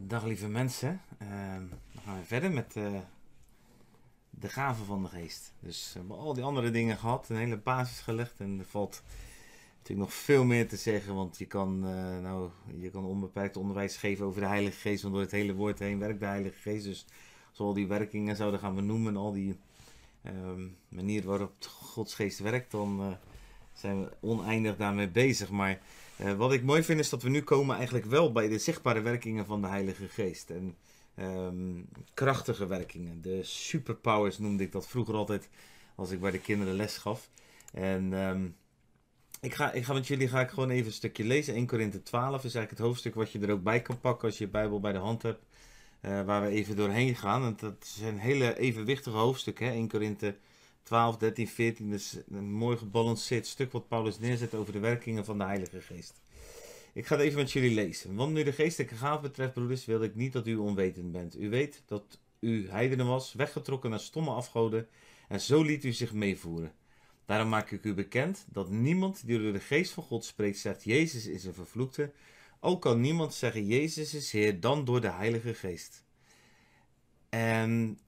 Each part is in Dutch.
Dag lieve mensen. Ehm we gaan weer verder met eh, de gaven van de geest. Dus we hebben al die andere dingen gehad, een hele basis gelegd. En er valt natuurlijk nog veel meer te zeggen, want je kan, eh, nou, je kan onbeperkt onderwijs geven over de Heilige Geest. Want door het hele woord heen werkt de Heilige Geest. Dus als we al die werkingen zouden gaan benoemen, al die ehm manieren waarop Gods Geest werkt, dan eh, zijn we oneindig daarmee bezig. Maar eh, wat ik mooi vind is dat we nu komen eigenlijk wel bij de zichtbare werkingen van de Heilige Geest. En ehm, krachtige werkingen. De superpowers noemde ik dat vroeger altijd als ik bij de kinderen les gaf. En ehm, ik, ga, ik ga met jullie ga ik gewoon even een stukje lezen. 1 Korinthe 12 is eigenlijk het hoofdstuk wat je er ook bij kan pakken als je je Bijbel bij de hand hebt. eh, waar we even doorheen gaan. En dat zijn hele evenwichtige hoofdstukken. Hè? 1 Korinthe 12, 13, 14. Dus een mooi gebalanceerd stuk wat Paulus neerzet over de werkingen van de Heilige Geest. Ik ga het even met jullie lezen. Want nu de geestelijke gaven betreft, broeders, wilde ik niet dat u onwetend bent. U weet dat u heidenen was, weggetrokken naar stomme afgoden, en zo liet u zich meevoeren. Daarom maak ik u bekend dat niemand die door de geest van God spreekt, zegt Jezus is een vervloekte. Ook kan niemand zeggen Jezus is Heer dan door de Heilige Geest. En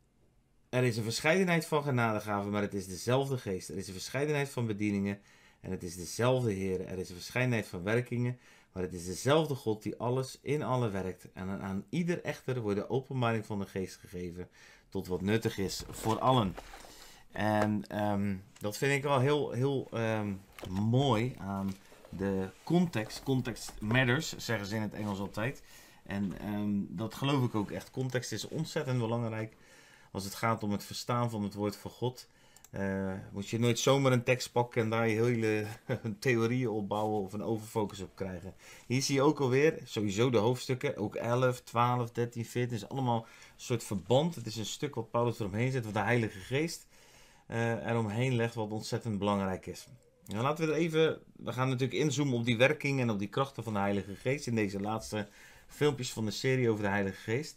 er is een verscheidenheid van genadegaven, maar het is dezelfde geest. Er is een verscheidenheid van bedieningen en het is dezelfde Heer. Er is een verscheidenheid van werkingen, maar het is dezelfde God die alles in alle werkt. En aan ieder echter wordt de openbaring van de geest gegeven tot wat nuttig is voor allen. En ehm, dat vind ik wel heel, heel ehm, mooi aan de context. Context matters, zeggen ze in het Engels altijd. En ehm, dat geloof ik ook echt. Context is ontzettend belangrijk als het gaat om het verstaan van het woord van God. Eh, moet je nooit zomaar een tekst pakken en daar je hele theorieën op bouwen of een overfocus op krijgen. Hier zie je ook alweer, sowieso de hoofdstukken, ook 11, 12, 13, 14, is allemaal een soort verband. Het is een stuk wat Paulus eromheen zet, wat de Heilige Geest eh eromheen legt, wat ontzettend belangrijk is. Nou, laten we er even, we gaan natuurlijk inzoomen op die werking en op die krachten van de Heilige Geest in deze laatste filmpjes van de serie over de Heilige Geest.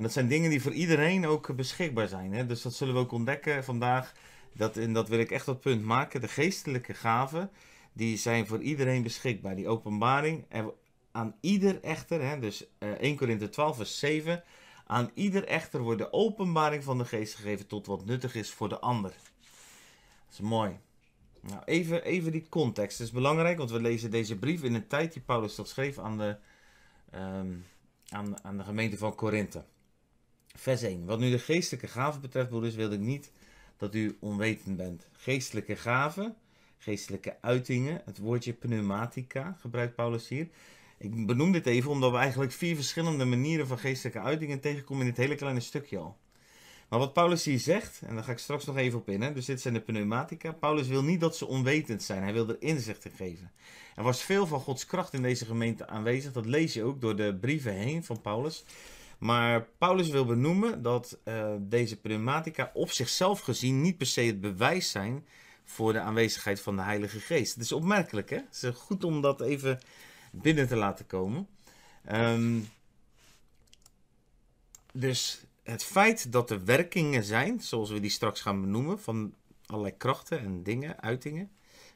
En dat zijn dingen die voor iedereen ook beschikbaar zijn. Hè? Dus dat zullen we ook ontdekken vandaag. Dat, en dat wil ik echt dat punt maken. De geestelijke gaven, die zijn voor iedereen beschikbaar. Die openbaring, en aan ieder echter, hè, dus eh, 1 Korinthe 12 vers 7... Aan ieder echter wordt de openbaring van de geest gegeven tot wat nuttig is voor de ander. Dat is mooi. Nou, even, even die context. Dat is belangrijk, want we lezen deze brief in een tijd die Paulus dat schreef aan de, ehm, aan, aan de gemeente van Korinthe. Vers 1. Wat nu de geestelijke gaven betreft, broeders, wilde ik niet dat u onwetend bent. Geestelijke gaven, geestelijke uitingen, het woordje pneumatica gebruikt Paulus hier. Ik benoem dit even omdat we eigenlijk vier verschillende manieren van geestelijke uitingen tegenkomen in dit hele kleine stukje al. Maar wat Paulus hier zegt, en daar ga ik straks nog even op in, hè, dus dit zijn de pneumatica. Paulus wil niet dat ze onwetend zijn, hij wil er inzicht in geven. Er was veel van Gods kracht in deze gemeente aanwezig, dat lees je ook door de brieven heen van Paulus. Maar Paulus wil benoemen dat uh, deze pneumatica op zichzelf gezien niet per se het bewijs zijn voor de aanwezigheid van de Heilige Geest. Het is opmerkelijk, hè? Het is goed om dat even binnen te laten komen. Um, dus het feit dat er werkingen zijn, zoals we die straks gaan benoemen, van allerlei krachten en dingen, uitingen,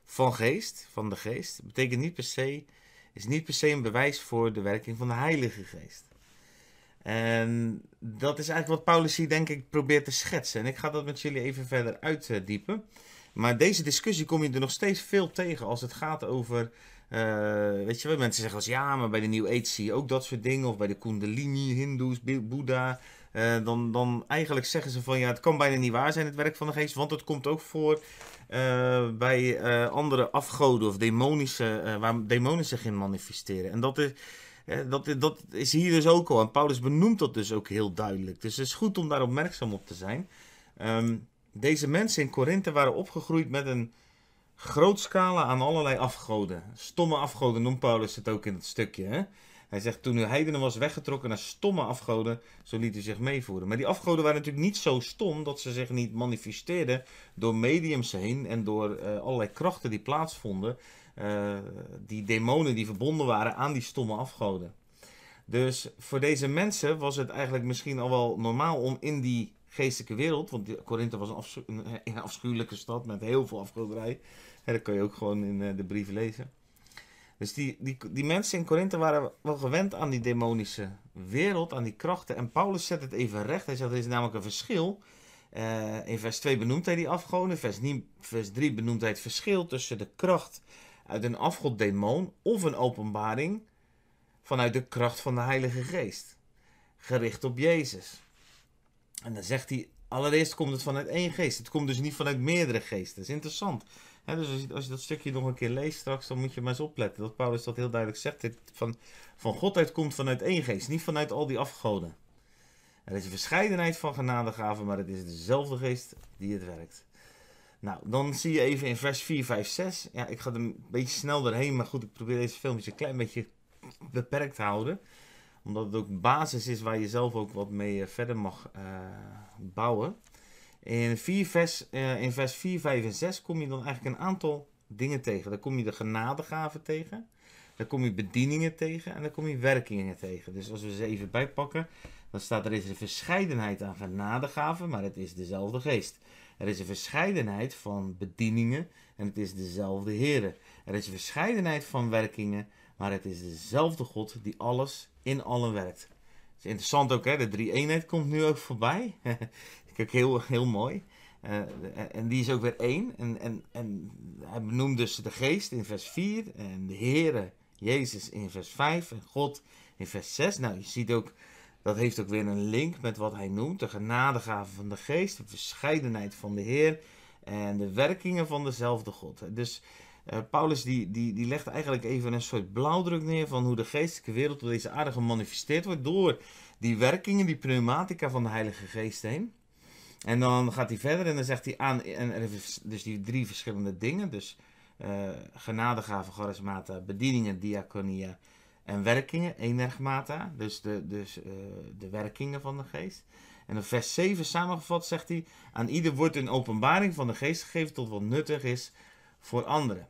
van geest, van de geest, betekent niet per se, is niet per se een bewijs voor de werking van de Heilige Geest. En dat is eigenlijk wat Paulus hier denk ik probeert te schetsen. En ik ga dat met jullie even verder uitdiepen. Maar deze discussie kom je er nog steeds veel tegen als het gaat over uh, weet je wel, mensen zeggen als ja, maar bij de New Age zie je ook dat soort dingen. Of bij de Kundalini, Hindoes, Boeddha. Uh, dan, dan eigenlijk zeggen ze van ja, het kan bijna niet waar zijn, het werk van de geest. Want het komt ook voor uh, bij andere afgoden of demonische, waar demonen zich in manifesteren. En dat is, dat, dat is hier dus ook al. Paulus benoemt dat dus ook heel duidelijk. Dus het is goed om daar opmerkzaam op te zijn. Um, deze mensen in Korinthe waren opgegroeid met een groot scala aan allerlei afgoden. Stomme afgoden noemt Paulus het ook in het stukje. Hè? Hij zegt, toen u heidenen was weggetrokken naar stomme afgoden, zo liet u zich meevoeren. Maar die afgoden waren natuurlijk niet zo stom dat ze zich niet manifesteerden door mediums heen en door uh, allerlei krachten die plaatsvonden. Uh, die demonen die verbonden waren aan die stomme afgoden. Dus voor deze mensen was het eigenlijk misschien al wel normaal om in die geestelijke wereld, want Korinthe was een, afschu een, afschuwelijke stad met heel veel afgoderij. Dat kan je ook gewoon in de brief lezen. Dus die, die, die mensen in Korinthe waren wel gewend aan die demonische wereld, aan die krachten. En Paulus zet het even recht. Hij zegt er is namelijk een verschil. Uh, in vers 2 benoemt hij die afgoden. Vers, vers 3 benoemt hij het verschil tussen de kracht uit een afgoddemon of een openbaring vanuit de kracht van de Heilige Geest. Gericht op Jezus. En dan zegt hij, allereerst komt het vanuit één geest. Het komt dus niet vanuit meerdere geesten. Dat is interessant. Dus als je, dat stukje nog een keer leest straks, dan moet je maar eens opletten. Dat Paulus dat heel duidelijk zegt. Dit van, van God uit komt vanuit één geest, niet vanuit al die afgoden. Er is een verscheidenheid van genadegaven, maar het is dezelfde geest die het werkt. Nou, dan zie je even in vers 4, 5, 6. Ja, ik ga er een beetje snel doorheen, maar goed, ik probeer deze filmpje een klein beetje beperkt te houden. Omdat het ook basis is waar je zelf ook wat mee eh, verder mag uh, bouwen. In, 4 vers, in vers 4, 5 en 6 kom je dan eigenlijk een aantal dingen tegen. Dan kom je de genadegaven tegen. Dan kom je bedieningen tegen en dan kom je werkingen tegen. Dus als we ze even bijpakken, dan staat er is een verscheidenheid aan genadegaven, maar het is dezelfde geest. Er is een verscheidenheid van bedieningen en het is dezelfde Heer. Er is een verscheidenheid van werkingen, maar het is dezelfde God die alles in allen werkt. Het is interessant ook, hè? de drie-eenheid komt nu ook voorbij. Kijk, heel, heel mooi. Uh, en die is ook weer één. En, en, en hij benoemt dus de geest in vers 4 en de Heere, Jezus in vers 5 en God in vers 6. Nou, je ziet ook dat heeft ook weer een link met wat hij noemt: de genadegave van de geest, de verscheidenheid van de Heer en de werkingen van dezelfde God. Dus uh, Paulus die, die, die legt eigenlijk even een soort blauwdruk neer van hoe de geestelijke wereld op deze aarde gemanifesteerd wordt door die werkingen, die pneumatica van de Heilige Geest heen. En dan gaat hij verder en dan zegt hij aan, en dus die drie verschillende dingen, dus uh, genadegave, charismata, bedieningen, diaconia en werkingen, energmata, dus, de, dus uh, de werkingen van de geest. En in vers 7 samengevat zegt hij, aan ieder wordt een openbaring van de geest gegeven tot wat nuttig is voor anderen.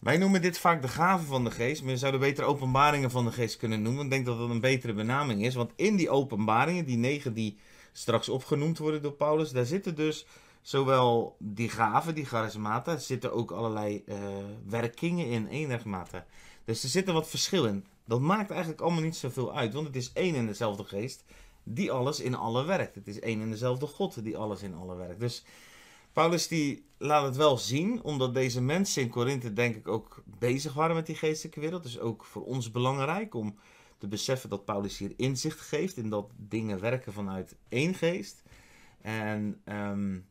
Wij noemen dit vaak de gaven van de geest, maar je zou beter openbaringen van de geest kunnen noemen. Ik denk dat dat een betere benaming is, want in die openbaringen, die negen die straks opgenoemd worden door Paulus, daar zitten dus zowel die gaven, die charismata, zitten ook allerlei uh, werkingen in, enigmata. Dus er zit er wat verschil in. Dat maakt eigenlijk allemaal niet zoveel uit, want het is één en dezelfde geest die alles in alle werkt. Het is één en dezelfde God die alles in alle werkt. Dus Paulus die laat het wel zien, omdat deze mensen in Korinthe denk ik ook bezig waren met die geestelijke wereld. Dus ook voor ons belangrijk om te beseffen dat Paulus hier inzicht geeft in dat dingen werken vanuit één geest. En um,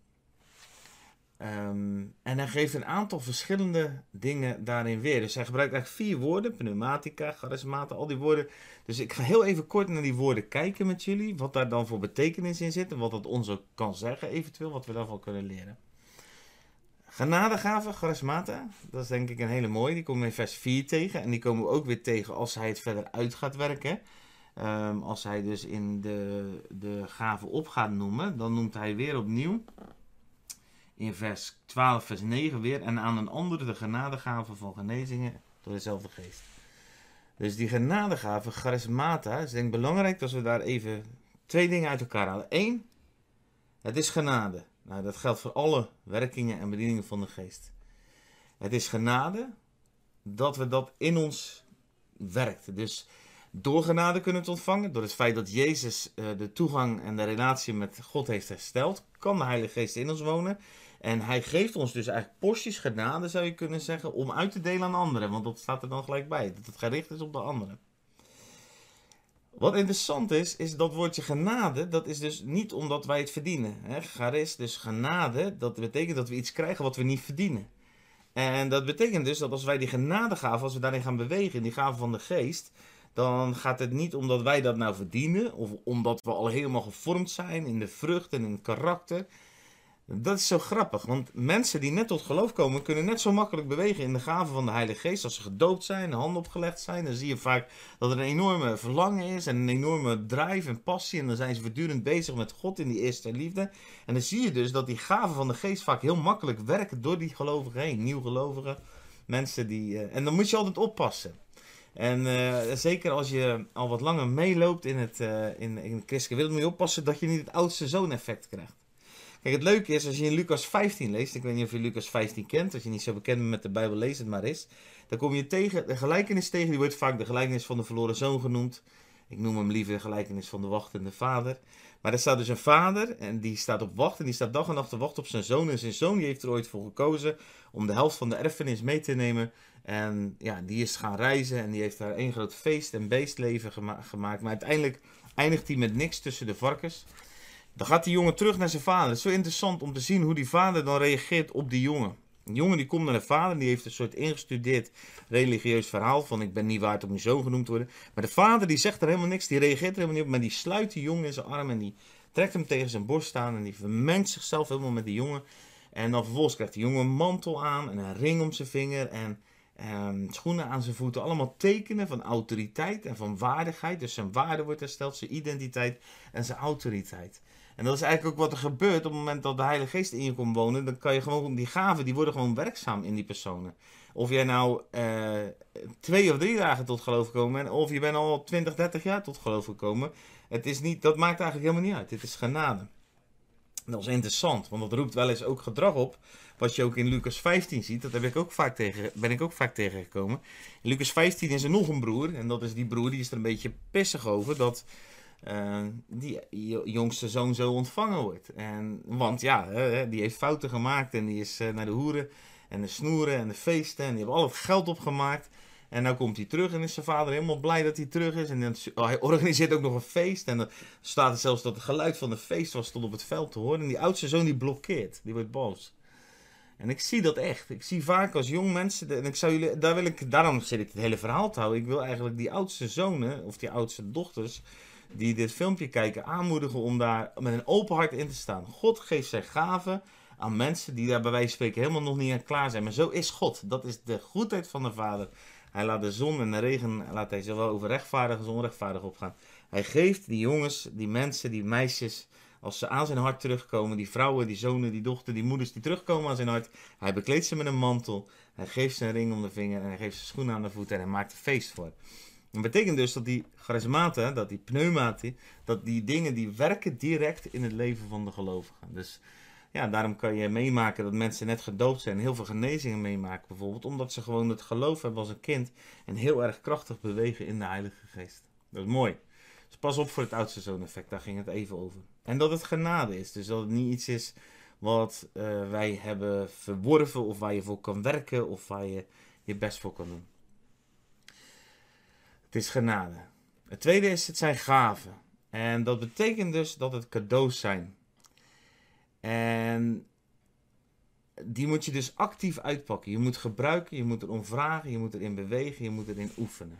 Um, en hij geeft een aantal verschillende dingen daarin weer. Dus hij gebruikt eigenlijk vier woorden: pneumatica, charismata, al die woorden. Dus ik ga heel even kort naar die woorden kijken met jullie. Wat daar dan voor betekenis in zit en wat dat ons ook kan zeggen, eventueel, wat we daarvan kunnen leren. Genadegave, charismata, dat is denk ik een hele mooie. Die komen we in vers 4 tegen. En die komen we ook weer tegen als hij het verder uit gaat werken. Um, als hij dus in de, de gave op gaat noemen, dan noemt hij weer opnieuw in vers 12, vers 9 weer. En aan een andere de genadegave van genezingen door dezelfde geest. Dus die genadegave, charismata, is denk ik belangrijk dat we daar even twee dingen uit elkaar halen. Eén, het is genade. Nou, dat geldt voor alle werkingen en bedieningen van de geest. Het is genade dat we dat in ons werkt. Dus door genade kunnen het ontvangen, door het feit dat Jezus uh, de toegang en de relatie met God heeft hersteld, kan de Heilige Geest in ons wonen. En hij geeft ons dus eigenlijk porties genade, zou je kunnen zeggen, om uit te delen aan anderen. Want dat staat er dan gelijk bij, dat het gericht is op de anderen. Wat interessant is, is dat woordje genade, dat is dus niet omdat wij het verdienen. Hè? Charis, dus genade, dat betekent dat we iets krijgen wat we niet verdienen. En dat betekent dus dat als wij die genade gaven, als we daarin gaan bewegen, in die gave van de geest, dan gaat het niet omdat wij dat nou verdienen, of omdat we al helemaal gevormd zijn in de vrucht en in het karakter. Dat is zo grappig, want mensen die net tot geloof komen, kunnen net zo makkelijk bewegen in de gaven van de Heilige Geest. Als ze gedoopt zijn, de handen opgelegd zijn, dan zie je vaak dat er een enorme verlangen is en een enorme drive en passie. En dan zijn ze voortdurend bezig met God in die eerste liefde. En dan zie je dus dat die gaven van de Geest vaak heel makkelijk werken door die gelovigen heen. Nieuwgelovigen, mensen die. Uh, en dan moet je altijd oppassen. En uh, zeker als je al wat langer meeloopt in het, uh, in, in christelijke wereld, moet je oppassen dat je niet het oudste zoon effect krijgt. Kijk, het leuke is, als je in Lucas 15 leest, ik weet niet of je Lucas 15 kent, als je niet zo bekend bent met de Bijbel, lees het maar eens. Dan kom je tegen, de gelijkenis tegen, die wordt vaak de gelijkenis van de verloren zoon genoemd. Ik noem hem liever de gelijkenis van de wachtende vader. Maar er staat dus een vader en die staat op wacht en die staat dag en nacht te wachten op zijn zoon. En zijn zoon die heeft er ooit voor gekozen om de helft van de erfenis mee te nemen. En ja, die is gaan reizen en die heeft daar één groot feest en beestleven gemaakt. Maar uiteindelijk eindigt hij met niks tussen de varkens. Dan gaat die jongen terug naar zijn vader. Het is zo interessant om te zien hoe die vader dan reageert op die jongen. Een jongen die komt naar de vader, die heeft een soort ingestudeerd religieus verhaal van ik ben niet waard om mijn zoon genoemd te worden. Maar de vader die zegt er helemaal niks, die reageert er helemaal niet op, maar die sluit die jongen in zijn arm en die trekt hem tegen zijn borst staan en die vermengt zichzelf helemaal met die jongen. En dan vervolgens krijgt die jongen een mantel aan en een ring om zijn vinger en ehm, schoenen aan zijn voeten. Allemaal tekenen van autoriteit en van waardigheid. Dus zijn waarde wordt hersteld, zijn identiteit en zijn autoriteit. En dat is eigenlijk ook wat er gebeurt op het moment dat de Heilige Geest in je komt wonen. Dan kan je gewoon, die gaven, die worden gewoon werkzaam in die personen. Of jij nou uh, twee of drie dagen tot geloof gekomen bent, of je bent al 20, 30 jaar tot geloof gekomen. Het is niet, dat maakt eigenlijk helemaal niet uit. Het is genade. Dat is interessant, want dat roept wel eens ook gedrag op. Wat je ook in Lucas 15 ziet, dat heb ik ook vaak tegen, ben ik ook vaak tegengekomen. In Lucas 15 is er nog een broer, en dat is die broer, die is er een beetje pissig over dat uh, die jongste zoon zo ontvangen wordt. En, want ja, die heeft fouten gemaakt en die is uh, naar de hoeren en de snoeren en de feesten en die hebben al het geld opgemaakt. En nu komt hij terug en is zijn vader helemaal blij dat hij terug is. En dan, oh, hij organiseert ook nog een feest. En dan staat er zelfs dat het geluid van de feest was tot op het veld te horen. En die oudste zoon die blokkeert, die wordt boos. En ik zie dat echt. Ik zie vaak als jong mensen. En ik zou jullie, daar wil ik, daarom zit ik het hele verhaal te houden. Ik wil eigenlijk die oudste zonen of die oudste dochters die dit filmpje kijken aanmoedigen om daar met een open hart in te staan. God geeft zijn gaven aan mensen die daar bij wijze van spreken helemaal nog niet aan klaar zijn. Maar zo is God. Dat is de goedheid van de Vader. Hij laat de zon en de regen, laat hij zowel over rechtvaardig als onrechtvaardig opgaan. Hij geeft die jongens, die mensen, die meisjes, als ze aan zijn hart terugkomen, die vrouwen, die zonen, die dochters, die moeders die terugkomen aan zijn hart. Hij bekleedt ze met een mantel, hij geeft ze een ring om de vinger en hij geeft ze schoenen aan de voeten en hij maakt er feest voor. Dat betekent dus dat die charismaten, dat die pneumati, dat die dingen die werken direct in het leven van de gelovigen. Dus ja, daarom kan je meemaken dat mensen net gedoopt zijn heel veel genezingen meemaken bijvoorbeeld, omdat ze gewoon het geloof hebben als een kind en heel erg krachtig bewegen in de Heilige Geest. Dat is mooi. Dus pas op voor het oudste zoon effect, daar ging het even over. En dat het genade is, dus dat het niet iets is wat uh, wij hebben verworven of waar je voor kan werken of waar je je best voor kan doen. Het is genade. Het tweede is, het zijn gaven. En dat betekent dus dat het cadeaus zijn. En die moet je dus actief uitpakken. Je moet gebruiken, je moet erom vragen, je moet erin bewegen, je moet erin oefenen.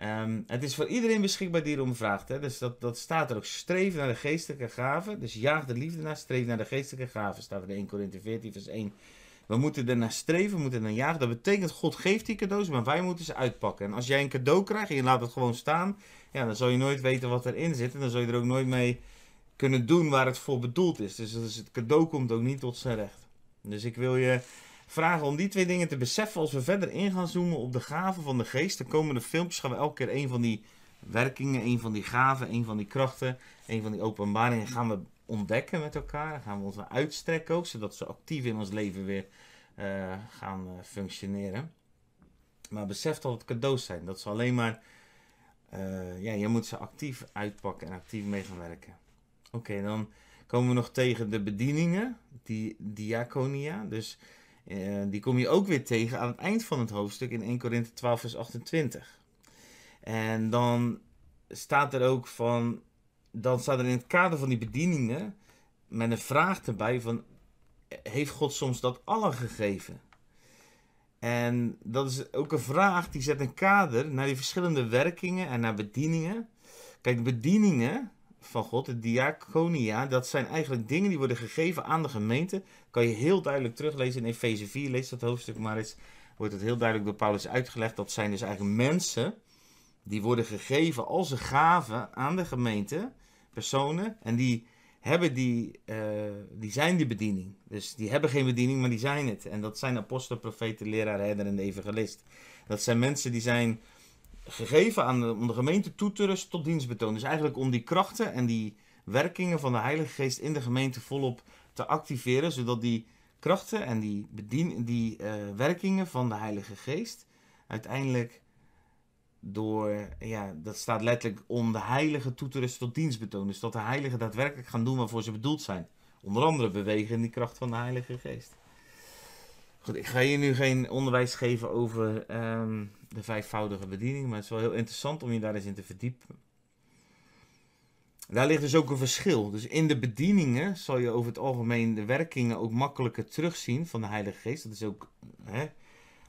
Um, het is voor iedereen beschikbaar die erom vraagt. Hè? Dus dat, dat staat er ook. Streef naar de geestelijke gaven. Dus jaag de liefde naar, streef naar de geestelijke gaven. Staat er in 1 Corinthië 14 vers 1 we moeten er naar streven, we moeten er naar jagen. Dat betekent, God geeft die cadeaus, maar wij moeten ze uitpakken. En als jij een cadeau krijgt en je laat het gewoon staan, ja, dan zal je nooit weten wat erin zit. En dan zul je er ook nooit mee kunnen doen waar het voor bedoeld is. Dus, dus het cadeau komt ook niet tot zijn recht. Dus ik wil je vragen om die twee dingen te beseffen als we verder in gaan zoomen op de gaven van de geest. De komende filmpjes gaan we elke keer een van die werkingen, een van die gaven, een van die krachten, een van die openbaringen gaan we ontdekken met elkaar. Dan gaan we ons uitstrekken ook, zodat ze actief in ons leven weer uh, gaan uh, functioneren. Maar besef dat het cadeaus zijn. Dat ze alleen maar, uh, ja, je moet ze actief uitpakken en actief mee gaan werken. Oké, dan komen we nog tegen de bedieningen, die diaconia. Dus die kom je ook weer tegen aan het eind van het hoofdstuk in 1 Korinthe 12 vers 28. En dan staat er ook van dan staat er in het kader van die bedieningen met een vraag erbij van, heeft God soms dat allen gegeven? En dat is ook een vraag die zet een kader naar die verschillende werkingen en naar bedieningen. Kijk, de bedieningen van God, de diaconia, dat zijn eigenlijk dingen die worden gegeven aan de gemeente. Kan je heel duidelijk teruglezen in Efeze 4, lees dat hoofdstuk maar eens. Wordt het heel duidelijk door Paulus uitgelegd. Dat zijn dus eigenlijk mensen die worden gegeven als een gave aan de gemeente personen en die hebben die, uh, die zijn die bediening. Dus die hebben geen bediening, maar die zijn het. En dat zijn apostelen, profeten, leraar, herder en evangelist. Dat zijn mensen die zijn gegeven aan de, om de gemeente toe te rusten tot dienstbetoon. Dus eigenlijk om die krachten en die werkingen van de Heilige Geest in de gemeente volop te activeren, zodat die krachten en die, bedien, die uh, werkingen van de Heilige Geest uiteindelijk door, ja, dat staat letterlijk om de heilige toe te rusten tot dienstbetoon. Dus dat de heiligen daadwerkelijk gaan doen waarvoor ze bedoeld zijn. Onder andere bewegen in die kracht van de Heilige Geest. Goed, ik ga je nu geen onderwijs geven over um, de vijfvoudige bediening, maar het is wel heel interessant om je daar eens in te verdiepen. Daar ligt dus ook een verschil. Dus in de bedieningen zal je over het algemeen de werkingen ook makkelijker terugzien van de Heilige Geest. Dat is ook, hè,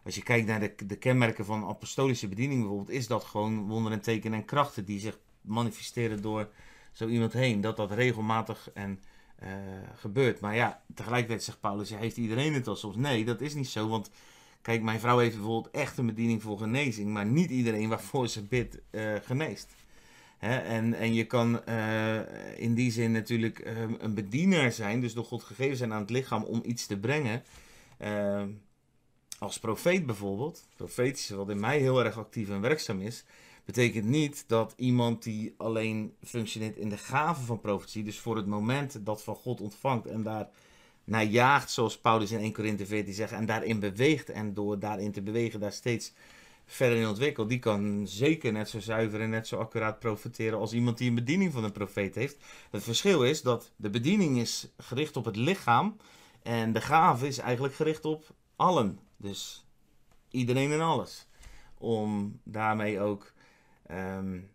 als je kijkt naar de, de kenmerken van apostolische bediening bijvoorbeeld, is dat gewoon wonderen, tekenen en krachten die zich manifesteren door zo iemand heen. Dat dat regelmatig en uh, gebeurt. Maar ja, tegelijkertijd zegt Paulus, heeft iedereen het al soms? Nee, dat is niet zo, want kijk, mijn vrouw heeft bijvoorbeeld echt een bediening voor genezing, maar niet iedereen waarvoor ze bidt uh, geneest. En, en je kan uh, in die zin natuurlijk een bediener zijn, dus door God gegeven zijn aan het lichaam om iets te brengen. Als profeet bijvoorbeeld, profetische, wat in mij heel erg actief en werkzaam is, betekent niet dat iemand die alleen functioneert in de gave van profetie, dus voor het moment dat van God ontvangt en daar naar jaagt, zoals Paulus in 1 Corinthië 14 zegt, en daarin beweegt en door daarin te bewegen daar steeds verder in ontwikkelt, die kan zeker net zo zuiver en net zo accuraat profiteren als iemand die een bediening van een profeet heeft. Het verschil is dat de bediening is gericht op het lichaam en de gave is eigenlijk gericht op allen. Dus iedereen en alles. Om daarmee ook um,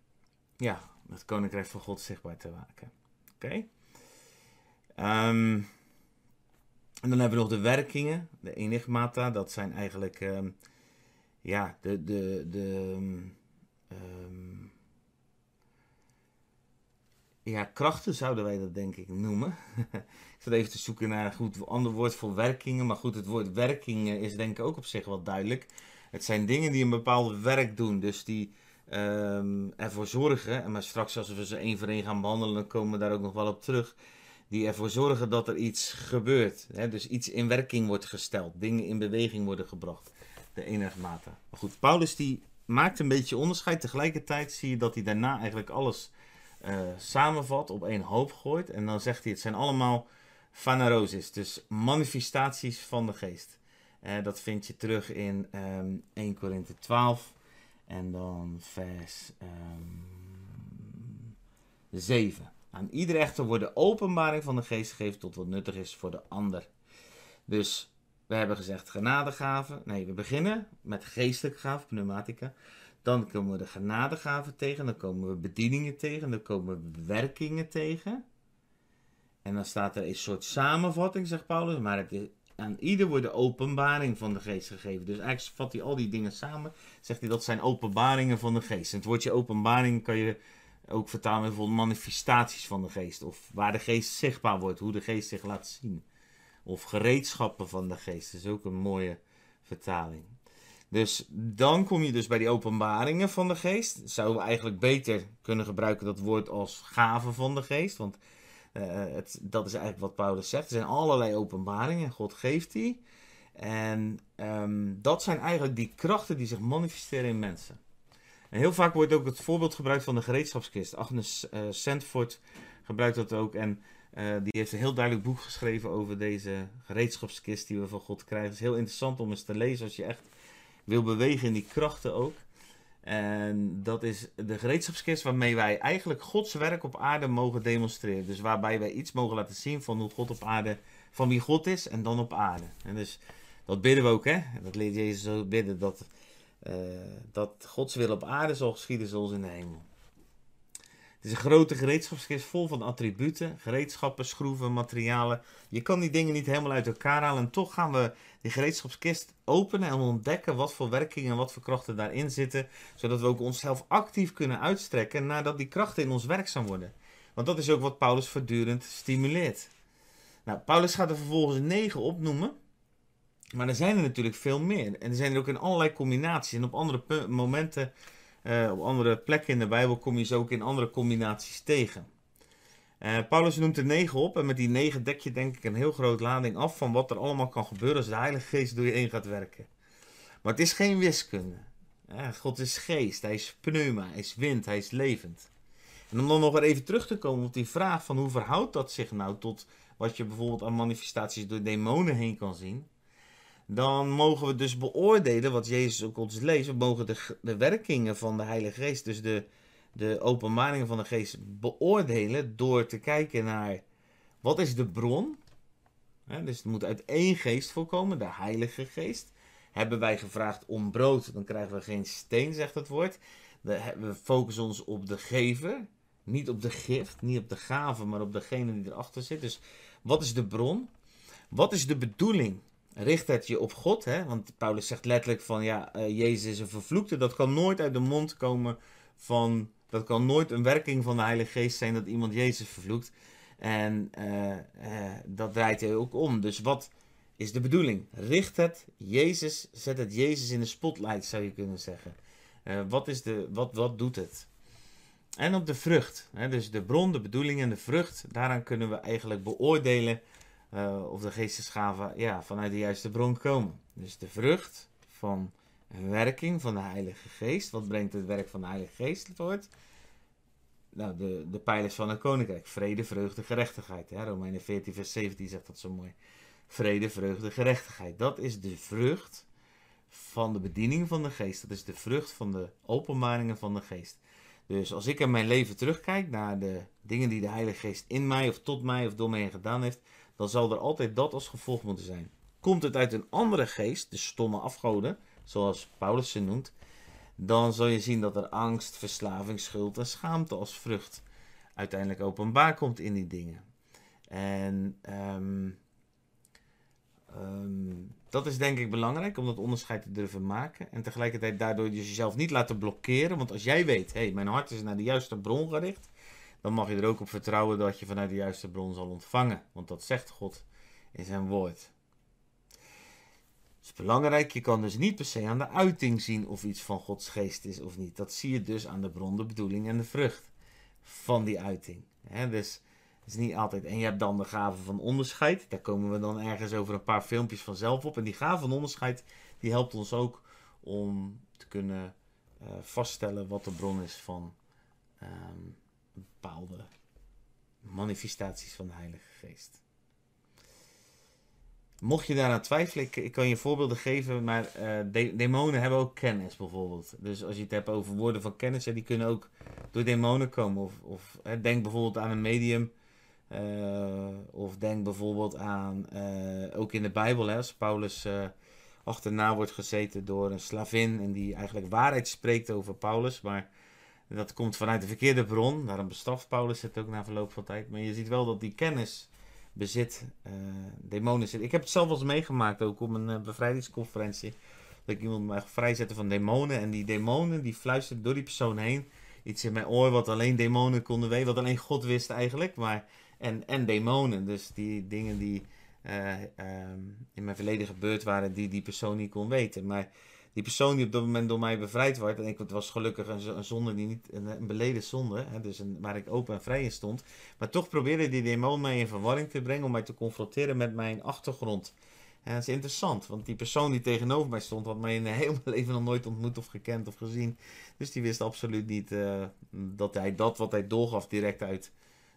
ja, het koninkrijk van God zichtbaar te maken. Oké. Um, en dan hebben we nog de werkingen, de enigmata. Dat zijn eigenlijk um, ja, de, de, de ja, krachten zouden wij dat denk ik noemen. ik zat even te zoeken naar een goed ander woord voor werkingen. Maar goed, het woord werkingen is denk ik ook op zich wel duidelijk. Het zijn dingen die een bepaald werk doen. Dus die um, ervoor zorgen, en maar straks als we ze één voor één gaan behandelen, komen we daar ook nog wel op terug, die ervoor zorgen dat er iets gebeurt. Hè? Dus iets in werking wordt gesteld, dingen in beweging worden gebracht. De enige mate. Maar goed, Paulus die maakt een beetje onderscheid. Tegelijkertijd zie je dat hij daarna eigenlijk alles samenvat, op één hoop gooit. En dan zegt hij, het zijn allemaal phanerosis, dus manifestaties van de geest. Uh, dat vind je terug in um, ehm, 1 Korinthe 12. En dan vers um, ehm, 7. Aan ieder echter wordt de openbaring van de geest gegeven tot wat nuttig is voor de ander. Dus we hebben gezegd genadegaven. Nee, we beginnen met geestelijke gaven, pneumatica. Dan komen we de genadegaven tegen. Dan komen we bedieningen tegen. Dan komen we werkingen tegen. En dan staat er een soort samenvatting, zegt Paulus. Maar het is aan ieder wordt de openbaring van de geest gegeven. Dus eigenlijk vat hij al die dingen samen. Zegt hij dat zijn openbaringen van de geest. En het woordje openbaring kan je ook vertalen met bijvoorbeeld manifestaties van de geest. Of waar de geest zichtbaar wordt, hoe de geest zich laat zien. Of gereedschappen van de geest. Dat is ook een mooie vertaling. Dus dan kom je dus bij die openbaringen van de geest. Zouden we eigenlijk beter kunnen gebruiken dat woord als gaven van de geest. Want uh, het, dat is eigenlijk wat Paulus zegt. Er zijn allerlei openbaringen. God geeft die. En um, dat zijn eigenlijk die krachten die zich manifesteren in mensen. En heel vaak wordt ook het voorbeeld gebruikt van de gereedschapskist. Agnes uh, Sandford gebruikt dat ook. En uh, die heeft een heel duidelijk boek geschreven over deze gereedschapskist die we van God krijgen. Het is heel interessant om eens te lezen als je echt wil bewegen in die krachten ook. En dat is de gereedschapskist waarmee wij eigenlijk Gods werk op aarde mogen demonstreren. Dus waarbij wij iets mogen laten zien van hoe God op aarde, van wie God is en dan op aarde. En dus dat bidden we ook, hè. Dat leert Jezus zo bidden, dat, uh, dat Gods wil op aarde zal geschieden zoals in de hemel. Het is een grote gereedschapskist vol van attributen, gereedschappen, schroeven, materialen. Je kan die dingen niet helemaal uit elkaar halen. En toch gaan we die gereedschapskist openen en ontdekken wat voor werkingen en wat voor krachten daarin zitten. Zodat we ook onszelf actief kunnen uitstrekken nadat die krachten in ons werkzaam worden. Want dat is ook wat Paulus voortdurend stimuleert. Nou, Paulus gaat er vervolgens negen opnoemen. Maar er zijn er natuurlijk veel meer. En er zijn er ook in allerlei combinaties. En op andere momenten uh, op andere plekken in de Bijbel kom je ze ook in andere combinaties tegen. Uh, Paulus noemt er negen op en met die negen dek je denk ik een heel groot lading af van wat er allemaal kan gebeuren als de Heilige Geest door je heen gaat werken. Maar het is geen wiskunde. God is geest, hij is pneuma, hij is wind, hij is levend. En om dan nog even terug te komen op die vraag van hoe verhoudt dat zich nou tot wat je bijvoorbeeld aan manifestaties door demonen heen kan zien. Dan mogen we dus beoordelen, wat Jezus ook ons leest, we mogen de, de werkingen van de Heilige Geest, dus de, de openbaringen van de Geest, beoordelen door te kijken naar wat is de bron. dus het moet uit één geest voorkomen, de Heilige Geest. Hebben wij gevraagd om brood, dan krijgen we geen steen, zegt het woord. We focussen ons op de gever, niet op de gift, niet op de gave, maar op degene die erachter zit. Dus wat is de bron? Wat is de bedoeling? Richt het je op God, hè? want Paulus zegt letterlijk van ja, uh, Jezus is een vervloekte. Dat kan nooit uit de mond komen van, dat kan nooit een werking van de Heilige Geest zijn dat iemand Jezus vervloekt. En uh, uh, dat draait hij ook om. Dus wat is de bedoeling? Richt het Jezus, zet het Jezus in de spotlight, zou je kunnen zeggen. wat, is de, wat, wat doet het? En op de vrucht. Hè, dus de bron, de bedoeling en de vrucht. Daaraan kunnen we eigenlijk beoordelen uh, of de geestesgaven ja, vanuit de juiste bron komen. Dus de vrucht van een werking van de Heilige Geest. Wat brengt het werk van de Heilige Geest voort? Nou, de, de pijlers van het koninkrijk. Vrede, vreugde, gerechtigheid. Hè? Romeinen 14, vers 17 zegt dat zo mooi. Vrede, vreugde, gerechtigheid. Dat is de vrucht van de bediening van de geest. Dat is de vrucht van de openbaringen van de geest. Dus als ik in mijn leven terugkijk naar de dingen die de Heilige Geest in mij of tot mij of door mij gedaan heeft, dan zal er altijd dat als gevolg moeten zijn. Komt het uit een andere geest, de stomme afgoden, zoals Paulus ze noemt, dan zul je zien dat er angst, verslaving, schuld en schaamte als vrucht uiteindelijk openbaar komt in die dingen. En um, um, dat is denk ik belangrijk om dat onderscheid te durven maken. En tegelijkertijd daardoor dus jezelf niet laten blokkeren. Want als jij weet, hé, hey, mijn hart is naar de juiste bron gericht. Dan mag je er ook op vertrouwen dat je vanuit de juiste bron zal ontvangen. Want dat zegt God in zijn woord. Het is belangrijk, je kan dus niet per se aan de uiting zien of iets van Gods geest is of niet. Dat zie je dus aan de bron, de bedoeling en de vrucht van die uiting. dus is niet altijd. En je hebt dan de gave van onderscheid. Daar komen we dan ergens over een paar filmpjes vanzelf op. En die gave van onderscheid, die helpt ons ook om te kunnen uh, vaststellen wat de bron is van um, bepaalde manifestaties van de Heilige Geest. Mocht je daaraan twijfelen, ik, kan je voorbeelden geven, maar de, demonen hebben ook kennis bijvoorbeeld. Dus als je het hebt over woorden van kennis, die kunnen ook door demonen komen. Of, of hè, denk bijvoorbeeld aan een medium uh, of denk bijvoorbeeld aan, uh, ook in de Bijbel, hè, als Paulus achterna wordt gezeten door een slavin en die eigenlijk waarheid spreekt over Paulus, maar dat komt vanuit de verkeerde bron. Daarom bestraft Paulus het ook na verloop van tijd. Maar je ziet wel dat die kennis bezit, demonen zit. Ik heb het zelf wel eens meegemaakt ook op een bevrijdingsconferentie. Dat ik iemand mag vrijzetten van demonen. En die demonen die fluisterden door die persoon heen iets in mijn oor wat alleen demonen konden weten. Wat alleen God wist eigenlijk. Maar en, en demonen. Dus die dingen die uh, in mijn verleden gebeurd waren, die die persoon niet kon weten. Maar die persoon die op dat moment door mij bevrijd werd, en ik, het was gelukkig een, zonde die niet, een, beleden zonde, hè, dus een, waar ik open en vrij in stond. Maar toch probeerde die demon mij in verwarring te brengen om mij te confronteren met mijn achtergrond. En dat is interessant, want die persoon die tegenover mij stond, had mij in heel mijn leven nog nooit ontmoet of gekend of gezien. Dus die wist absoluut niet uh, dat hij dat wat hij doorgaf direct uit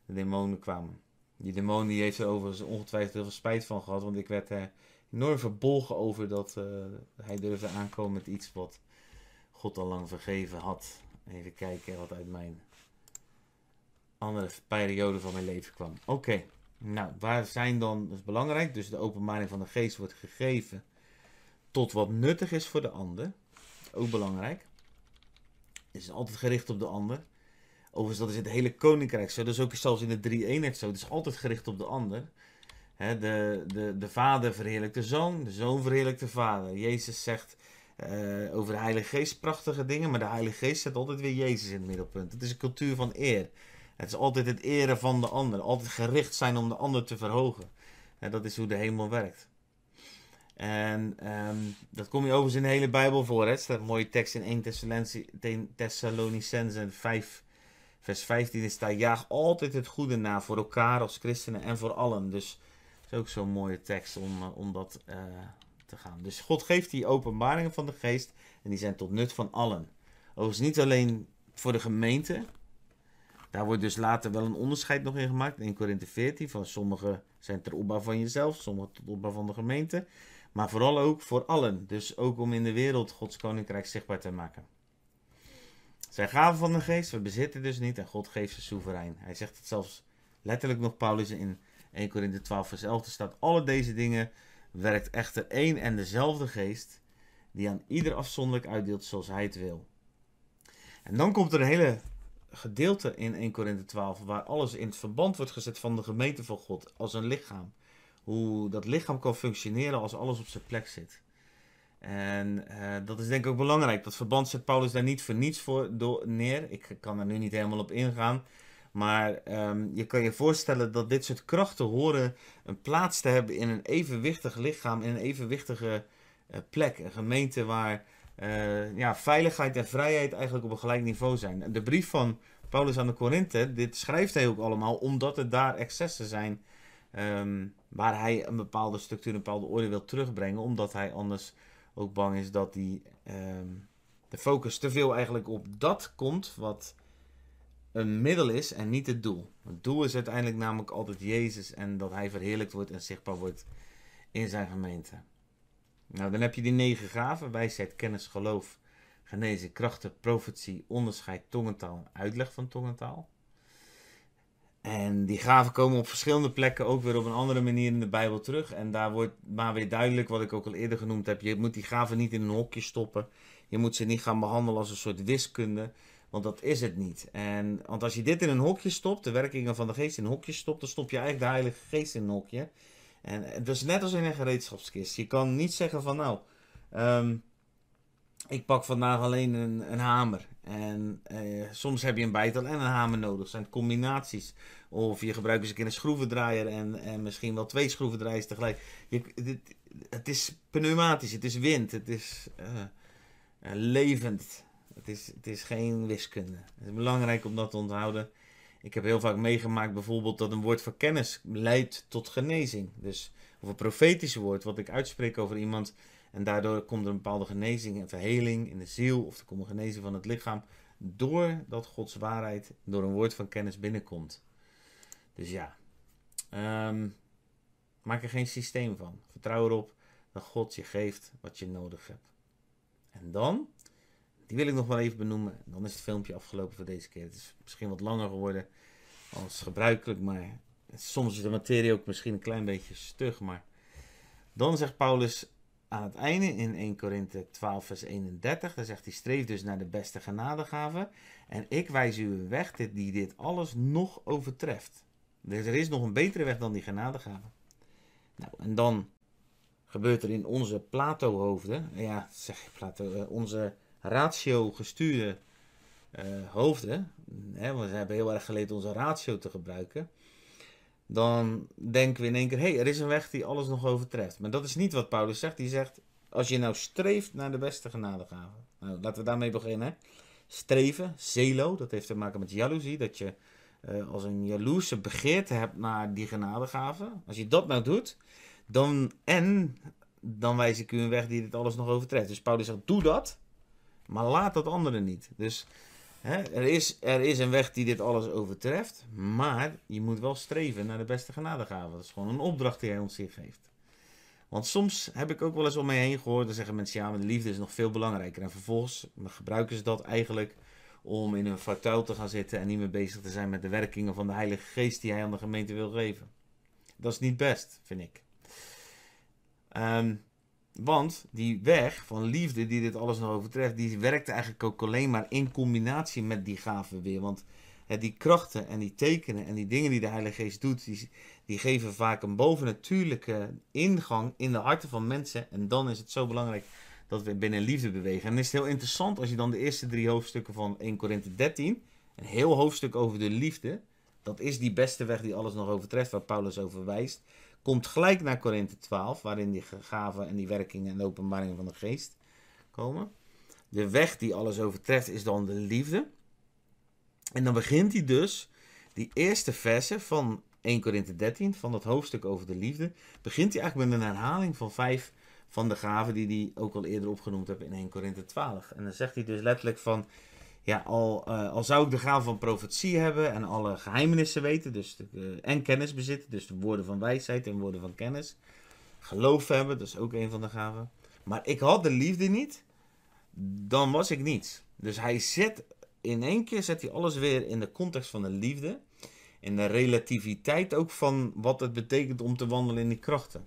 de demonen kwamen. Die demon die heeft er overigens ongetwijfeld heel veel spijt van gehad. Want ik werd er enorm verbolgen over dat uh, hij durfde aankomen met iets wat God al lang vergeven had. Even kijken wat uit mijn andere periode van mijn leven kwam. Oké, nou waar zijn dan, dat is belangrijk, dus de openbaring van de geest wordt gegeven tot wat nuttig is voor de ander. Ook belangrijk. Het is altijd gericht op de ander. Overigens, dat is het hele koninkrijk zo. Dat is ook zelfs in de drie eenheid zo. Het is altijd gericht op de ander. De, de, de vader verheerlijkt de zoon, de zoon verheerlijkt de vader. Jezus zegt uh, over de Heilige Geest prachtige dingen, maar de Heilige Geest zet altijd weer Jezus in het middelpunt. Het is een cultuur van eer. Het is altijd het eren van de ander. Altijd gericht zijn om de ander te verhogen. dat is hoe de hemel werkt. En um, dat kom je overigens in de hele Bijbel voor. Hè? Er staat een mooie tekst in 1 Thessalonicenzen 5 Vers 15 is daar, jaag altijd het goede na voor elkaar als christenen en voor allen. Dus ook zo'n mooie tekst om, uh, om dat uh, te gaan. Dus God geeft die openbaringen van de geest en die zijn tot nut van allen. Overigens niet alleen voor de gemeente, Daar wordt dus later wel een onderscheid nog in gemaakt. In 1 Korinthe 14. Van sommige zijn ter opbouw van jezelf. Sommige tot opbouw van de gemeente. Maar vooral ook voor allen. Dus ook om in de wereld Gods koninkrijk zichtbaar te maken. Zijn gaven van de geest. We bezitten dus niet. En God geeft ze soeverein. Hij zegt het zelfs letterlijk nog Paulus in 1 Korinthe 12 vers 11. Er staat alle deze dingen werkt echter één en dezelfde geest. Die aan ieder afzonderlijk uitdeelt zoals hij het wil. En dan komt er een hele gedeelte in 1 Korinthe 12 waar alles in het verband wordt gezet van de gemeente van God als een lichaam. Hoe dat lichaam kan functioneren als alles op zijn plek zit. En uh, dat is denk ik ook belangrijk. Dat verband zet Paulus daar niet voor niets voor door neer. Ik kan er nu niet helemaal op ingaan. Maar um, je kan je voorstellen dat dit soort krachten horen een plaats te hebben in een evenwichtig lichaam, in een evenwichtige uh, plek. Een gemeente waar uh, ja, veiligheid en vrijheid eigenlijk op een gelijk niveau zijn. De brief van Paulus aan de Korinthe, dit schrijft hij ook allemaal omdat er daar excessen zijn um, waar hij een bepaalde structuur, een bepaalde orde wil terugbrengen, omdat hij anders ook bang is dat die, um, de focus te veel eigenlijk op dat komt wat een middel is en niet het doel. Het doel is uiteindelijk namelijk altijd Jezus en dat hij verheerlijkt wordt en zichtbaar wordt in zijn gemeente. Nou, dan heb je die negen gaven: wijsheid, kennis, geloof, genezen, krachten, profetie, onderscheid, tongentaal en uitleg van tongentaal. En die gaven komen op verschillende plekken ook weer op een andere manier in de Bijbel terug. En daar wordt maar weer duidelijk, wat ik ook al eerder genoemd heb: je moet die gaven niet in een hokje stoppen. Je moet ze niet gaan behandelen als een soort wiskunde. Want dat is het niet. En, want als je dit in een hokje stopt, de werkingen van de geest in een hokje stopt, dan stop je eigenlijk de Heilige Geest in een hokje. En het is net als in een gereedschapskist. Je kan niet zeggen van nou, um, ik pak vandaag alleen een, een hamer. En eh, soms heb je een bijtel en een hamer nodig. Dat zijn combinaties. Of je gebruikt eens een keer een schroevendraaier en, en misschien wel twee schroevendraaiers tegelijk. Je, dit, het is pneumatisch, het is wind, het is uh, uh, levend. Het is, het is geen wiskunde. Het is belangrijk om dat te onthouden. Ik heb heel vaak meegemaakt bijvoorbeeld dat een woord van kennis leidt tot genezing. Dus of een profetisch woord wat ik uitspreek over iemand. En daardoor komt er een bepaalde genezing en verheling in de ziel. Of er komt een genezing van het lichaam. Doordat Gods waarheid door een woord van kennis binnenkomt. Dus ja. Um, maak er geen systeem van. Vertrouw erop dat God je geeft wat je nodig hebt. En dan die wil ik nog wel even benoemen. Dan is het filmpje afgelopen voor deze keer. Het is misschien wat langer geworden als gebruikelijk, maar soms is de materie ook misschien een klein beetje stug. Maar dan zegt Paulus aan het einde in 1 Korinthe 12, vers 31, dan zegt hij: streef dus naar de beste genadegave. En ik wijs u een weg die dit alles nog overtreft. Dus er is nog een betere weg dan die genadegave. Nou, en dan gebeurt er in onze Plato-hoofden, ja, zeg ik Plato, eh, onze ratio gestuurde uh, hoofden, hè, we hebben heel erg geleerd onze ratio te gebruiken, dan denken we in één keer, hé, hey, er is een weg die alles nog overtreft. Maar dat is niet wat Paulus zegt. Die zegt, als je nou streeft naar de beste genadegave. Nou, laten we daarmee beginnen. Streven, zelo, dat heeft te maken met jaloezie, dat je uh, als een jaloerse begeerte hebt naar die genadegave. Als je dat nou doet, dan en dan wijs ik u een weg die dit alles nog overtreft. Dus Paulus zegt, doe dat. Maar laat dat andere niet. Dus hè, er, is, er is een weg die dit alles overtreft. Maar je moet wel streven naar de beste genadegave. Dat is gewoon een opdracht die hij ons hier geeft. Want soms heb ik ook wel eens om mij heen gehoord. Dan zeggen mensen ja, maar de liefde is nog veel belangrijker. En vervolgens gebruiken ze dat eigenlijk om in een fauteuil te gaan zitten. En niet meer bezig te zijn met de werkingen van de Heilige Geest die hij aan de gemeente wil geven. Dat is niet best, vind ik. Um, want die weg van liefde die dit alles nog overtreft, die werkt eigenlijk ook alleen maar in combinatie met die gaven weer. Want hè, die krachten en die tekenen en die dingen die de Heilige Geest doet, die, die geven vaak een bovennatuurlijke ingang in de harten van mensen. En dan is het zo belangrijk dat we binnen liefde bewegen. En is heel interessant als je dan de eerste drie hoofdstukken van 1 Korinthe 13, een heel hoofdstuk over de liefde, dat is die beste weg die alles nog overtreft, waar Paulus over wijst komt gelijk naar Korinthe 12, waarin die gaven en die werkingen en de openbaringen van de geest komen. De weg die alles overtreft is dan de liefde. En dan begint hij dus, die eerste verse van 1 Korinthe 13, van dat hoofdstuk over de liefde, begint hij eigenlijk met een herhaling van vijf van de gaven die hij ook al eerder opgenoemd heeft in 1 Korinthe 12. En dan zegt hij dus letterlijk van, ja, al, uh, al zou ik de gave van profetie hebben en alle geheimenissen weten, dus de, uh, en kennis bezitten, dus de woorden van wijsheid en woorden van kennis. Geloof hebben, dat is ook een van de gaven. Maar ik had de liefde niet, dan was ik niets. Dus hij zet in één keer zet hij alles weer in de context van de liefde. In de relativiteit ook van wat het betekent om te wandelen in die krachten.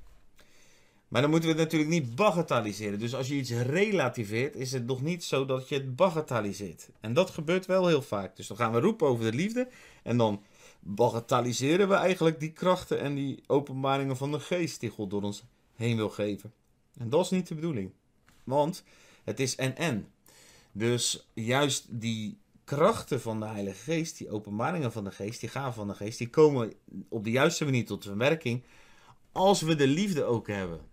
Maar dan moeten we het natuurlijk niet bagatelliseren. Dus als je iets relativeert, is het nog niet zo dat je het bagatelliseert. En dat gebeurt wel heel vaak. Dus dan gaan we roepen over de liefde. En dan bagatelliseren we eigenlijk die krachten en die openbaringen van de geest die God door ons heen wil geven. En dat is niet de bedoeling. Want het is en-en. Dus juist die krachten van de Heilige Geest, die openbaringen van de Geest, die gaven van de Geest, die komen op de juiste manier tot verwerking als we de liefde ook hebben.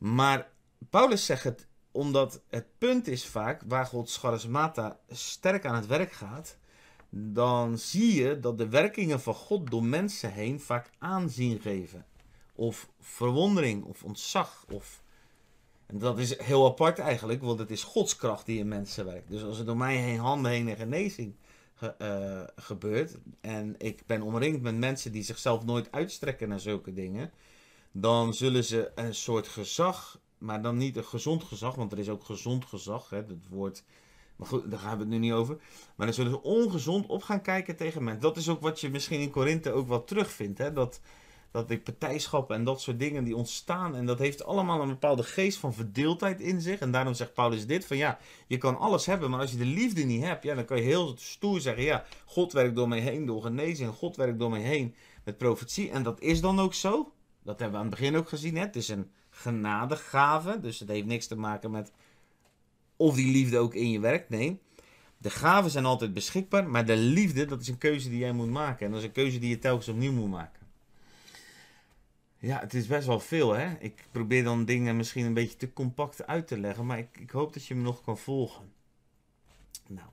Maar Paulus zegt het omdat het punt is vaak waar Gods charismata sterk aan het werk gaat, dan zie je dat de werkingen van God door mensen heen vaak aanzien geven. Of verwondering, of ontzag, of en dat is heel apart eigenlijk, want het is Gods kracht die in mensen werkt. Dus als er door mij heen handen heen en genezing uh, gebeurt, en ik ben omringd met mensen die zichzelf nooit uitstrekken naar zulke dingen, dan zullen ze een soort gezag, maar dan niet een gezond gezag, want er is ook gezond gezag, hè, het woord, maar goed, daar gaan we het nu niet over. Maar dan zullen ze ongezond op gaan kijken tegen mensen. Dat is ook wat je misschien in Korinthe ook wel terugvindt, hè, dat dat die partijschappen en dat soort dingen die ontstaan. En dat heeft allemaal een bepaalde geest van verdeeldheid in zich. En daarom zegt Paulus dit: van ja, je kan alles hebben, maar als je de liefde niet hebt, ja, dan kan je heel stoer zeggen: ja, God werkt door mij heen door genezing. God werkt door mij heen met profetie. En dat is dan ook zo. Dat hebben we aan het begin ook gezien. Hè? Het is een genadegave. Dus het heeft niks te maken met of die liefde ook in je werkt. Nee. De gaven zijn altijd beschikbaar, maar de liefde, dat is een keuze die jij moet maken. En dat is een keuze die je telkens opnieuw moet maken. Ja, het is best wel veel, hè. Ik probeer dan dingen misschien een beetje te compact uit te leggen, maar ik, ik hoop dat je me nog kan volgen. Nou,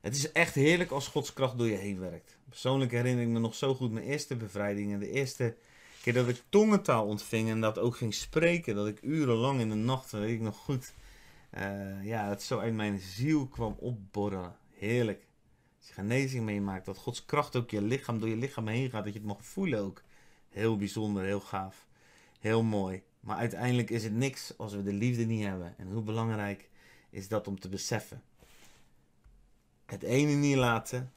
het is echt heerlijk als Gods kracht door je heen werkt. Persoonlijk herinner ik me nog zo goed mijn eerste bevrijding en de eerste keer dat ik tongentaal ontving en dat ook ging spreken, dat ik urenlang in de nacht, weet ik nog goed, uh, ja, het zo uit mijn ziel kwam opborrelen. Heerlijk. Als je genezing meemaakt, dat Gods kracht ook je lichaam door je lichaam heen gaat, dat je het mag voelen ook. Heel bijzonder, heel gaaf. Heel mooi. Maar uiteindelijk is het niks als we de liefde niet hebben. En hoe belangrijk is dat om te beseffen? Het ene niet laten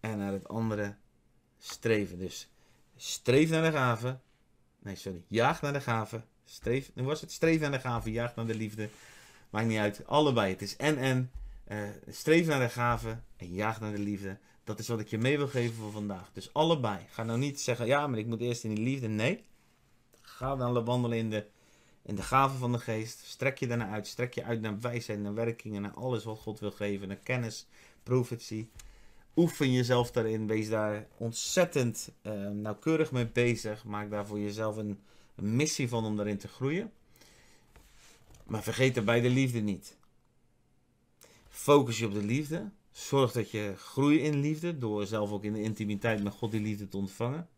en naar het andere streven. Dus streef naar de gave. Nee, sorry. Jaag naar de gave. Streef, nu was het streef naar de gave, jaag naar de liefde. Maakt niet uit. Allebei. Het is en en. Uh, streef naar de gave en jaag naar de liefde. Dat is wat ik je mee wil geven voor vandaag. Dus allebei. Ga nou niet zeggen, ja, maar ik moet eerst in die liefde. Nee. Ga dan wandelen in de, in de gaven van de geest. Strek je daarna uit. Strek je uit naar wijsheid, naar werkingen, naar alles wat God wil geven. Naar kennis, profetie. Oefen jezelf daarin. Wees daar ontzettend uh, nauwkeurig mee bezig. Maak daar voor jezelf een, missie van om daarin te groeien. Maar vergeet daarbij de liefde niet. Focus je op de liefde. Zorg dat je groeit in liefde door zelf ook in de intimiteit met God die liefde te ontvangen.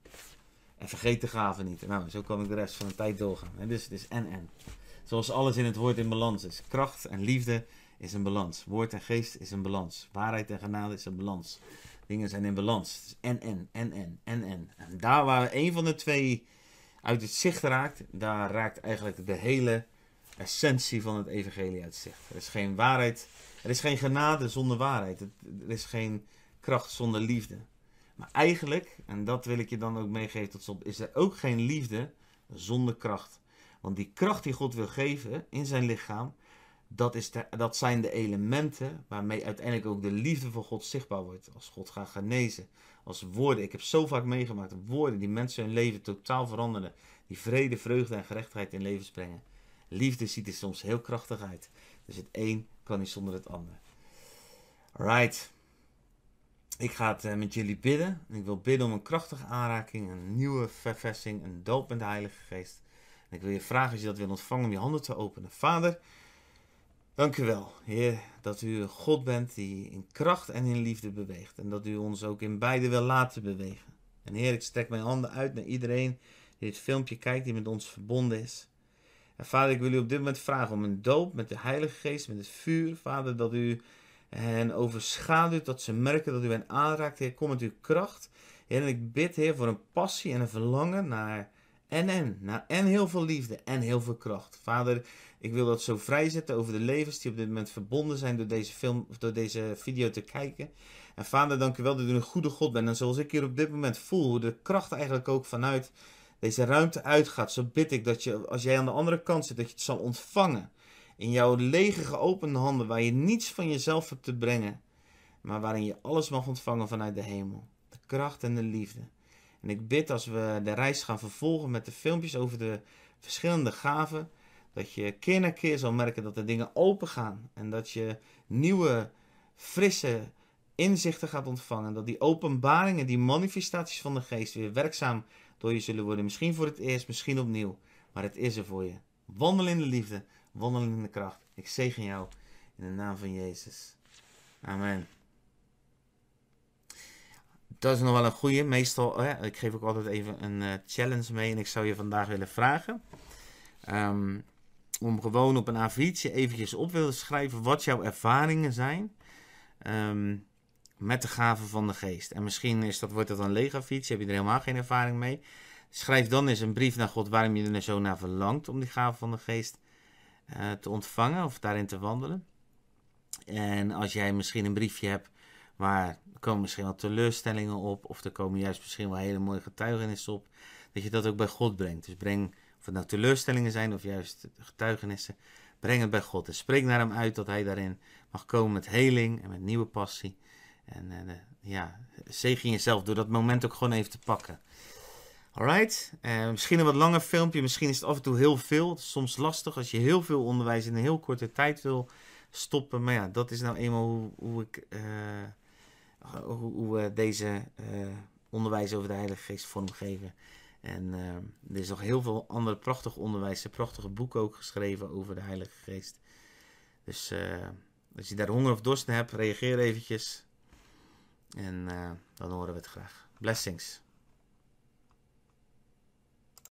En vergeet de gaven niet. Nou, zo kan ik de rest van de tijd doorgaan. Dus het is en en. Zoals alles in het woord in balans is. Kracht en liefde is een balans. Woord en geest is een balans. Waarheid en genade is een balans. Dingen zijn in balans. Het is en en, en en, en en. En daar waar een van de twee uit het zicht raakt, daar raakt eigenlijk de hele essentie van het evangelie uit zicht. Er is geen waarheid er is geen genade zonder waarheid. Er is geen kracht zonder liefde. Maar eigenlijk, en dat wil ik je dan ook meegeven tot slot, is er ook geen liefde zonder kracht. Want die kracht die God wil geven in zijn lichaam, dat, is dat zijn de elementen waarmee uiteindelijk ook de liefde voor God zichtbaar wordt. Als God gaat genezen. Als woorden. Ik heb zo vaak meegemaakt. Woorden die mensen hun leven totaal veranderen. Die vrede, vreugde en gerechtigheid in levens brengen. Liefde ziet er soms heel krachtig uit. Dus het een kan niet zonder het ander. Alright. Ik ga het eh, met jullie bidden. Ik wil bidden om een krachtige aanraking, een nieuwe verversing, een doop met de Heilige Geest. En ik wil je vragen als je dat wil ontvangen om je handen te openen. Vader, dank u wel, Heer, dat u God bent die in kracht en in liefde beweegt. En dat u ons ook in beide wil laten bewegen. En Heer, ik strek mijn handen uit naar iedereen die dit filmpje kijkt, die met ons verbonden is. En vader, ik wil u op dit moment vragen om een doop met de Heilige Geest, met het vuur. Vader, dat u en overschaduwt, dat ze merken dat u hen aanraakt. Heer, kom met uw kracht. Heer, en ik bid, Heer, voor een passie en een verlangen naar en en, naar en heel veel liefde en heel veel kracht. Vader, ik wil dat zo vrijzetten over de levens die op dit moment verbonden zijn door deze, film, door deze video te kijken. En vader, dank u wel dat u een goede God bent. En zoals ik hier op dit moment voel, hoe de kracht eigenlijk ook vanuit deze ruimte uitgaat, zo bid ik dat je, als jij aan de andere kant zit, dat je het zal ontvangen. In jouw lege geopende handen, waar je niets van jezelf hebt te brengen, maar waarin je alles mag ontvangen vanuit de hemel. De kracht en de liefde. En ik bid als we de reis gaan vervolgen met de filmpjes over de verschillende gaven, dat je keer na keer zal merken dat de dingen open gaan en dat je nieuwe, frisse inzichten gaat ontvangen. Dat die openbaringen, die manifestaties van de geest weer werkzaam door je zullen worden. Misschien voor het eerst, misschien opnieuw. Maar het is er voor je. Wandel in de liefde, wandel in de kracht. Ik zegen jou in de naam van Jezus. Amen. Dat is nog wel een goede. Meestal, oh ik geef ook altijd even een uh, challenge mee. En ik zou je vandaag willen vragen. Um, om gewoon op een A4'tje eventjes op willen schrijven wat jouw ervaringen zijn. Um, met de gaven van de geest. En misschien is dat, wordt dat een leeg fiets, heb je er helemaal geen ervaring mee. Schrijf dan eens een brief naar God waarom je er zo naar verlangt om die gaven van de geest uh, te ontvangen of daarin te wandelen. En als jij misschien een briefje hebt waar er komen misschien wel teleurstellingen op, of er komen juist misschien wel hele mooie getuigenissen op, dat je dat ook bij God brengt. Dus breng, of het nou teleurstellingen zijn of juist getuigenissen, breng het bij God. En spreek naar hem uit dat hij daarin mag komen met heling en met nieuwe passie. En uh, ja, zegen jezelf door dat moment ook gewoon even te pakken. Alright, uh, misschien een wat langer filmpje, misschien is het af en toe heel veel. Het is soms lastig als je heel veel onderwijs in een heel korte tijd wil stoppen. Maar ja, dat is nou eenmaal hoe, hoe ik uh, hoe, hoe deze onderwijs over de Heilige Geest vormgeven. En er is nog heel veel andere prachtige onderwijs, prachtige boeken ook geschreven over de Heilige Geest. Dus als je daar honger of dorst naar hebt, reageer eventjes. En uh, dan horen we het graag. Blessings.